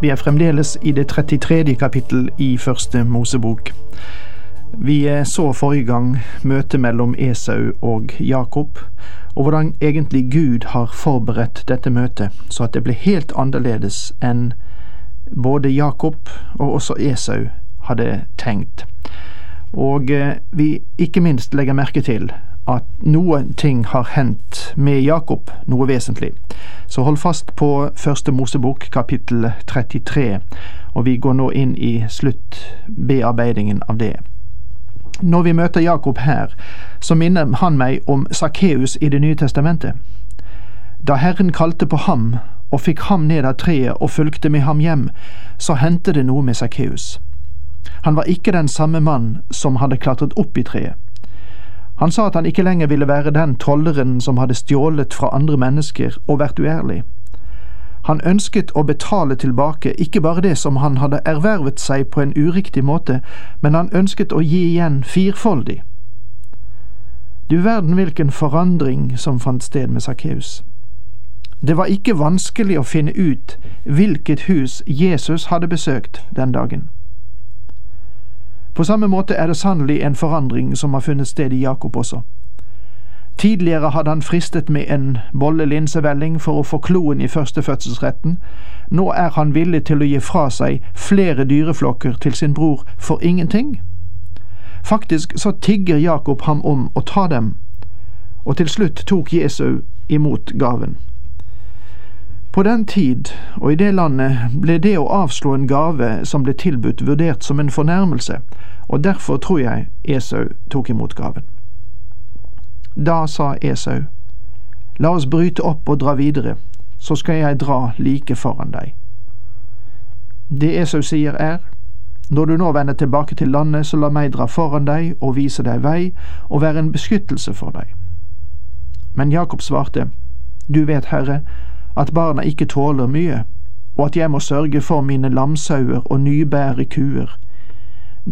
Vi er fremdeles i det 33. kapittel i første Mosebok. Vi så forrige gang møtet mellom Esau og Jakob, og hvordan egentlig Gud har forberedt dette møtet så at det ble helt annerledes enn både Jakob og også Esau hadde tenkt. Og eh, vi ikke minst legger merke til at noen ting har hendt med Jakob, noe vesentlig. Så hold fast på Første Mosebok kapittel 33, og vi går nå inn i sluttbearbeidingen av det. Når vi møter Jakob her, så minner han meg om Sakkeus i Det nye testamentet. Da Herren kalte på ham og fikk ham ned av treet og fulgte med ham hjem, så hendte det noe med Sakkeus. Han var ikke den samme mann som hadde klatret opp i treet. Han sa at han ikke lenger ville være den tolleren som hadde stjålet fra andre mennesker og vært uærlig. Han ønsket å betale tilbake ikke bare det som han hadde ervervet seg på en uriktig måte, men han ønsket å gi igjen firfoldig. Du verden hvilken forandring som fant sted med Sakkeus. Det var ikke vanskelig å finne ut hvilket hus Jesus hadde besøkt den dagen. På samme måte er det sannelig en forandring som har funnet sted i Jakob også. Tidligere hadde han fristet med en bolle linsevelling for å få kloen i førstefødselsretten. Nå er han villig til å gi fra seg flere dyreflokker til sin bror for ingenting. Faktisk så tigger Jakob ham om å ta dem, og til slutt tok Jesu imot gaven. På den tid og i det landet ble det å avslå en gave som ble tilbudt, vurdert som en fornærmelse, og derfor tror jeg Esau tok imot gaven. Da sa Esau, La oss bryte opp og dra videre, så skal jeg dra like foran deg. Det Esau sier er, Når du nå vender tilbake til landet, så la meg dra foran deg og vise deg vei og være en beskyttelse for deg. Men Jakob svarte, Du vet, Herre, at barna ikke tåler mye, og at jeg må sørge for mine lamsauer og nybære kuer.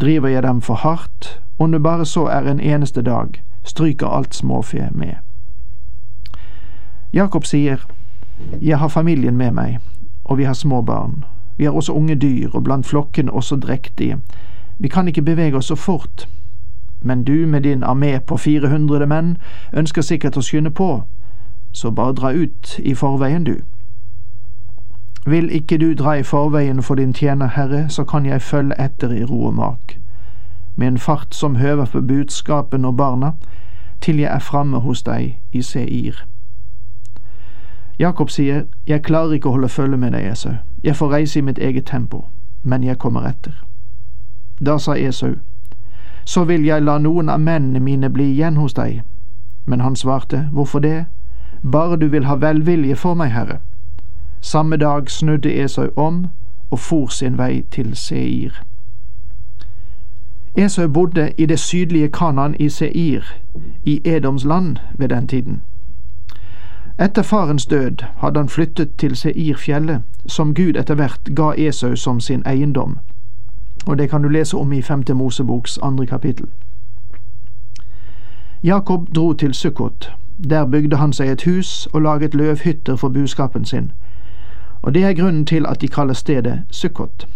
Driver jeg dem for hardt, om det bare så er en eneste dag, stryker alt småfe med. Jakob sier, Jeg har familien med meg, og vi har små barn. Vi har også unge dyr, og blant flokkene også drektige. Vi kan ikke bevege oss så fort. Men du med din armé på 400 menn ønsker sikkert å skynde på, så bare dra ut i forveien, du. Vil ikke du dra i forveien for din tjener Herre, så kan jeg følge etter i ro og mak, med en fart som høver på budskapen og barna, til jeg er framme hos deg i Seir. Jakob sier, Jeg klarer ikke å holde følge med deg, Esau, jeg får reise i mitt eget tempo, men jeg kommer etter. Da sa Esau, Så vil jeg la noen av mennene mine bli igjen hos deg. Men han svarte, Hvorfor det? Bare du vil ha velvilje for meg, Herre. Samme dag snudde Esau om og for sin vei til Seir. Esau bodde i det sydlige Kanan i Seir, i Edoms land ved den tiden. Etter farens død hadde han flyttet til Seirfjellet, som Gud etter hvert ga Esau som sin eiendom, og det kan du lese om i Femte Moseboks andre kapittel. Jakob dro til Sukkot, der bygde han seg et hus og laget løvhytter for buskapen sin, og det er grunnen til at de kaller stedet Sukkot.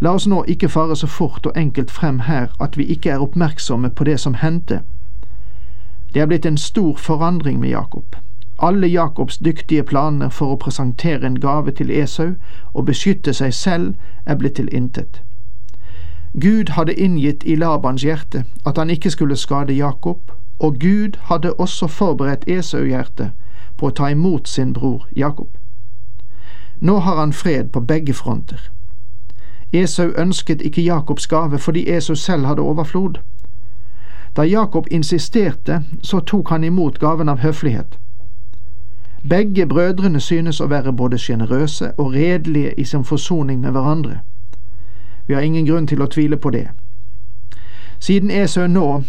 La oss nå ikke fare så fort og enkelt frem her at vi ikke er oppmerksomme på det som hendte. Det er blitt en stor forandring med Jakob. Alle Jakobs dyktige planer for å presentere en gave til Esau og beskytte seg selv er blitt til intet. Gud hadde inngitt i Labans hjerte at han ikke skulle skade Jakob, og Gud hadde også forberedt Esau-hjertet på å ta imot sin bror Jakob. Nå har han fred på begge fronter. Esau ønsket ikke Jakobs gave fordi Esau selv hadde overflod. Da Jakob insisterte, så tok han imot gaven av høflighet. Begge brødrene synes å være både sjenerøse og redelige i sin forsoning med hverandre. Vi har ingen grunn til å tvile på det. Siden Esau nå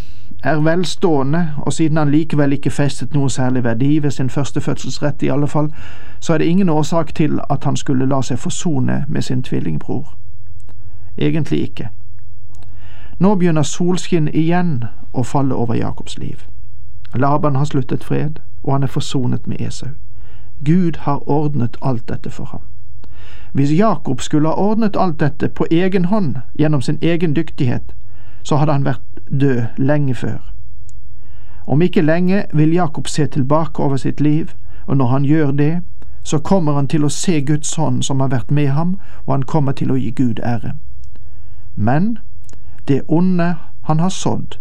er velstående, og siden han likevel ikke festet noe særlig verdi ved sin første fødselsrett i alle fall, så er det ingen årsak til at han skulle la seg forsone med sin tvillingbror. Egentlig ikke. Nå begynner solskinn igjen å falle over Jakobs liv. Laban har sluttet fred, og han er forsonet med Esau. Gud har ordnet alt dette for ham. Hvis Jakob skulle ha ordnet alt dette på egen hånd gjennom sin egen dyktighet, så hadde han vært død lenge før. Om ikke lenge vil Jakob se tilbake over sitt liv, og når han gjør det, så kommer han til å se Guds hånd som har vært med ham, og han kommer til å gi Gud ære. Men det onde han har sådd,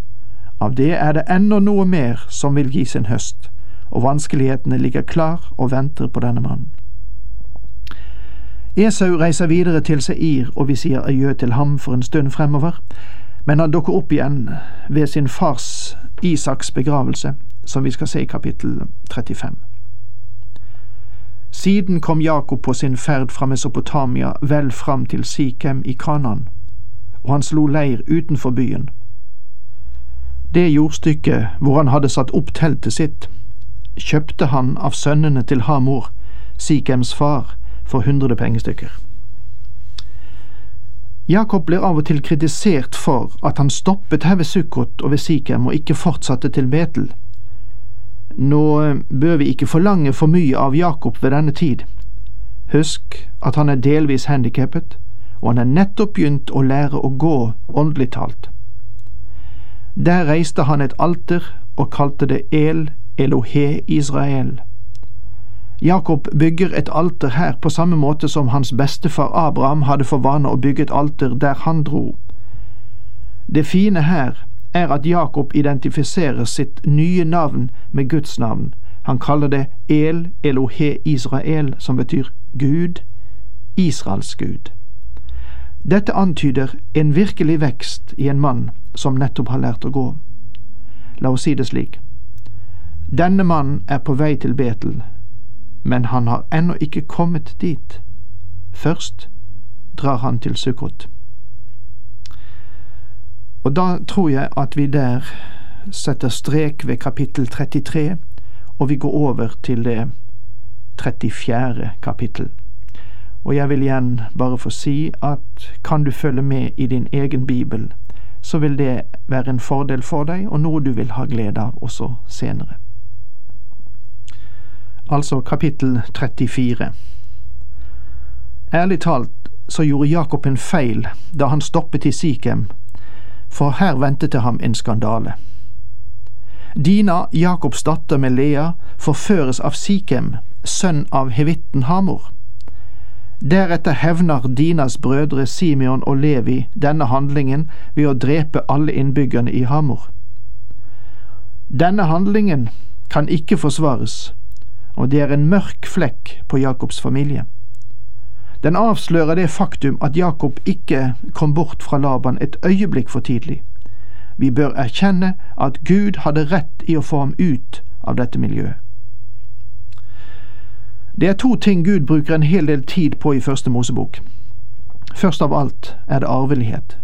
av det er det ennå noe mer som vil gi sin høst, og vanskelighetene ligger klar og venter på denne mannen. Esau reiser videre til Seir, og vi sier adjø til ham for en stund fremover, men han dukker opp igjen ved sin fars Isaks begravelse, som vi skal se i kapittel 35. Siden kom Jakob på sin ferd fra Mesopotamia vel fram til Sikhem i Kanan, og han slo leir utenfor byen. Det jordstykket hvor han hadde satt opp teltet sitt, kjøpte han av sønnene til Hamor, Sikhems far, for hundre pengestykker. Jakob blir av og til kritisert for at han stoppet her ved Sukkot og ved Sikhem og ikke fortsatte til Betel. Nå eh, bør vi ikke forlange for mye av Jakob ved denne tid. Husk at han er delvis handikappet, og han er nettopp begynt å lære å gå åndelig talt. Der reiste han et alter og kalte det El Elohe Israel. Jakob bygger et alter her på samme måte som hans bestefar Abraham hadde for vane å bygge et alter der han dro. Det fine her er at Jakob identifiserer sitt nye navn med Guds navn. Han kaller det El Elohe Israel, som betyr Gud, Israels Gud. Dette antyder en virkelig vekst i en mann som nettopp har lært å gå. La oss si det slik. Denne mannen er på vei til Betel, men han har ennå ikke kommet dit. Først drar han til Sukkot. Og da tror jeg at vi der setter strek ved kapittel 33, og vi går over til det 34. kapittel. Og jeg vil igjen bare få si at kan du følge med i din egen bibel, så vil det være en fordel for deg, og noe du vil ha glede av også senere altså kapittel 34. Ærlig talt så gjorde Jakob en feil da han stoppet i Sikhem, for her ventet det ham en skandale. Dina, Jakobs datter med Lea, forføres av Sikhem, sønn av hevitten Hamor. Deretter hevner Dinas brødre Simeon og Levi denne handlingen ved å drepe alle innbyggerne i Hamor. Denne handlingen kan ikke forsvares, og det er en mørk flekk på Jakobs familie. Den avslører det faktum at Jakob ikke kom bort fra Laban et øyeblikk for tidlig. Vi bør erkjenne at Gud hadde rett i å få ham ut av dette miljøet. Det er to ting Gud bruker en hel del tid på i Første Mosebok. Først av alt er det arvelighet.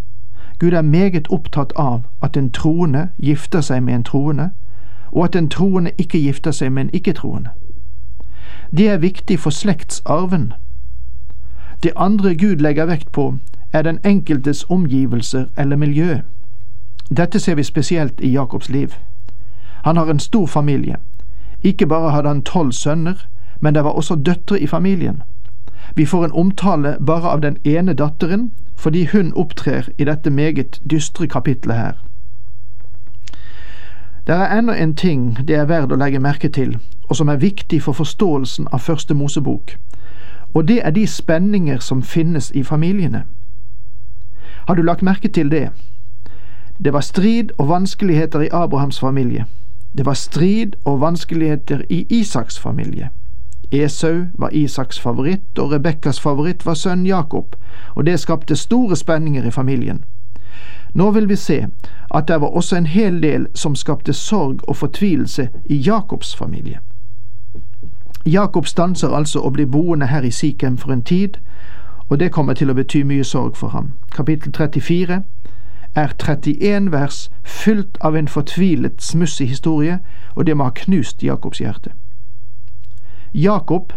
Gud er meget opptatt av at en troende gifter seg med en troende, og at en troende ikke gifter seg med en ikke-troende. Det er viktig for slektsarven. Det andre Gud legger vekt på, er den enkeltes omgivelser eller miljø. Dette ser vi spesielt i Jakobs liv. Han har en stor familie. Ikke bare hadde han tolv sønner, men det var også døtre i familien. Vi får en omtale bare av den ene datteren, fordi hun opptrer i dette meget dystre kapitlet her. Det er ennå en ting det er verdt å legge merke til, og som er viktig for forståelsen av Første Mosebok, og det er de spenninger som finnes i familiene. Har du lagt merke til det? Det var strid og vanskeligheter i Abrahams familie. Det var strid og vanskeligheter i Isaks familie. Esau var Isaks favoritt, og Rebekkas favoritt var sønnen Jakob, og det skapte store spenninger i familien. Nå vil vi se at det var også en hel del som skapte sorg og fortvilelse i Jakobs familie. Jakob stanser altså å bli boende her i Sikhem for en tid, og det kommer til å bety mye sorg for ham. Kapittel 34 er 31 vers fylt av en fortvilet, smussig historie, og det må ha knust Jakobs hjerte. Jakob,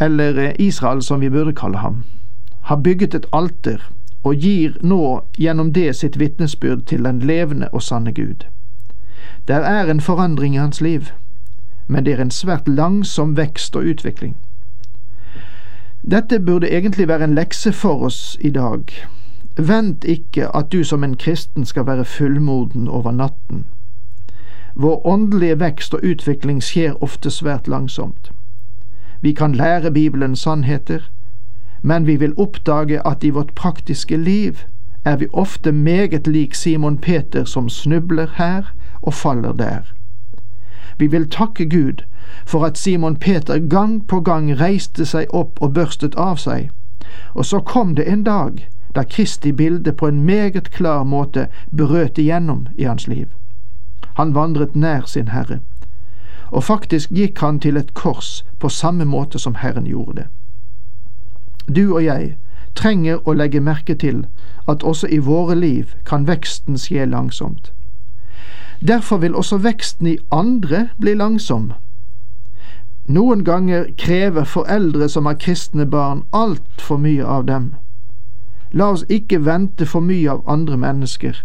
eller Israel som vi burde kalle ham, har bygget et alter og gir nå gjennom det sitt vitnesbyrd til den levende og sanne Gud. Der er en forandring i hans liv, men det er en svært langsom vekst og utvikling. Dette burde egentlig være en lekse for oss i dag. Vent ikke at du som en kristen skal være fullmoden over natten. Vår åndelige vekst og utvikling skjer ofte svært langsomt. Vi kan lære Bibelens sannheter, men vi vil oppdage at i vårt praktiske liv er vi ofte meget lik Simon Peter som snubler her og faller der. Vi vil takke Gud for at Simon Peter gang på gang reiste seg opp og børstet av seg, og så kom det en dag da Kristi bilde på en meget klar måte brøt igjennom i hans liv. Han vandret nær sin Herre, og faktisk gikk han til et kors på samme måte som Herren gjorde det. Du og jeg trenger å legge merke til at også i våre liv kan veksten skje langsomt. Derfor vil også veksten i andre bli langsom. Noen ganger krever foreldre som har kristne barn, altfor mye av dem. La oss ikke vente for mye av andre mennesker,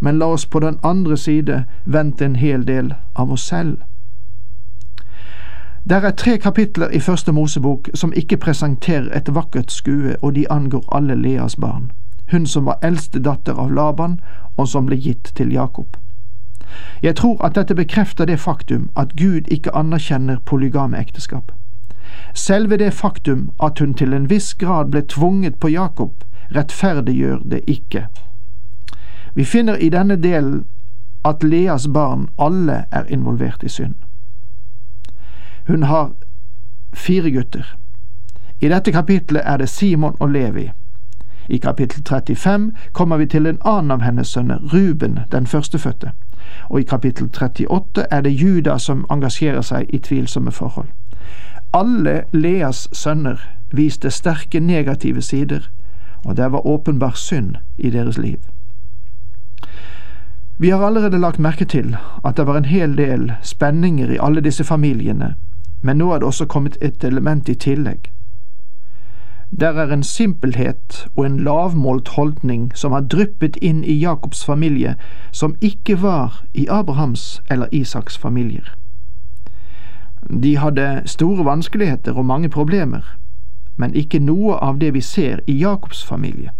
men la oss på den andre side vente en hel del av oss selv. Der er tre kapitler i Første Mosebok som ikke presenterer et vakkert skue, og de angår alle Leas barn, hun som var eldste datter av Laban, og som ble gitt til Jakob. Jeg tror at dette bekrefter det faktum at Gud ikke anerkjenner polygame ekteskap. Selve det faktum at hun til en viss grad ble tvunget på Jakob, rettferdiggjør det ikke. Vi finner i denne delen at Leas barn alle er involvert i synd. Hun har fire gutter. I dette kapitlet er det Simon og Levi. I kapittel 35 kommer vi til en annen av hennes sønner, Ruben, den førstefødte, og i kapittel 38 er det Juda som engasjerer seg i tvilsomme forhold. Alle Leas sønner viste sterke negative sider, og det var åpenbar synd i deres liv. Vi har allerede lagt merke til at det var en hel del spenninger i alle disse familiene, men nå er det også kommet et element i tillegg. Der er en simpelhet og en lavmålt holdning som har dryppet inn i Jakobs familie, som ikke var i Abrahams eller Isaks familier. De hadde store vanskeligheter og mange problemer, men ikke noe av det vi ser i Jakobs familie.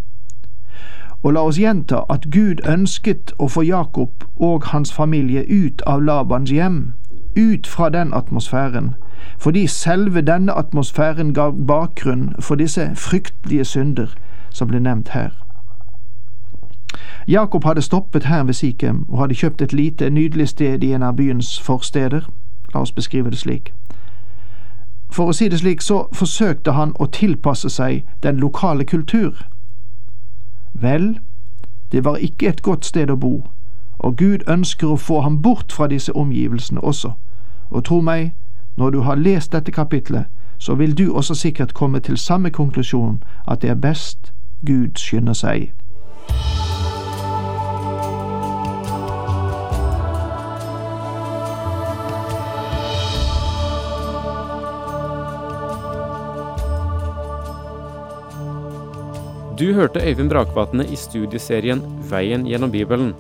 Og la oss gjenta at Gud ønsket å få Jakob og hans familie ut av Labans hjem, ut fra den atmosfæren, fordi selve denne atmosfæren gav bakgrunn for disse fryktelige synder som ble nevnt her. Jakob hadde stoppet her ved Sikhem og hadde kjøpt et lite, nydelig sted i en av byens forsteder. La oss beskrive det slik. For å si det slik, så forsøkte han å tilpasse seg den lokale kultur. Vel, det var ikke et godt sted å bo, og Gud ønsker å få ham bort fra disse omgivelsene også, og tro meg, når du har lest dette kapitlet, så vil du også sikkert komme til samme konklusjon, at det er best Gud skynder seg. Du hørte Øyvind Brakvatne i studieserien Veien gjennom Bibelen.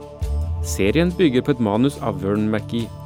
Serien bygger på et manus av Vern McGee.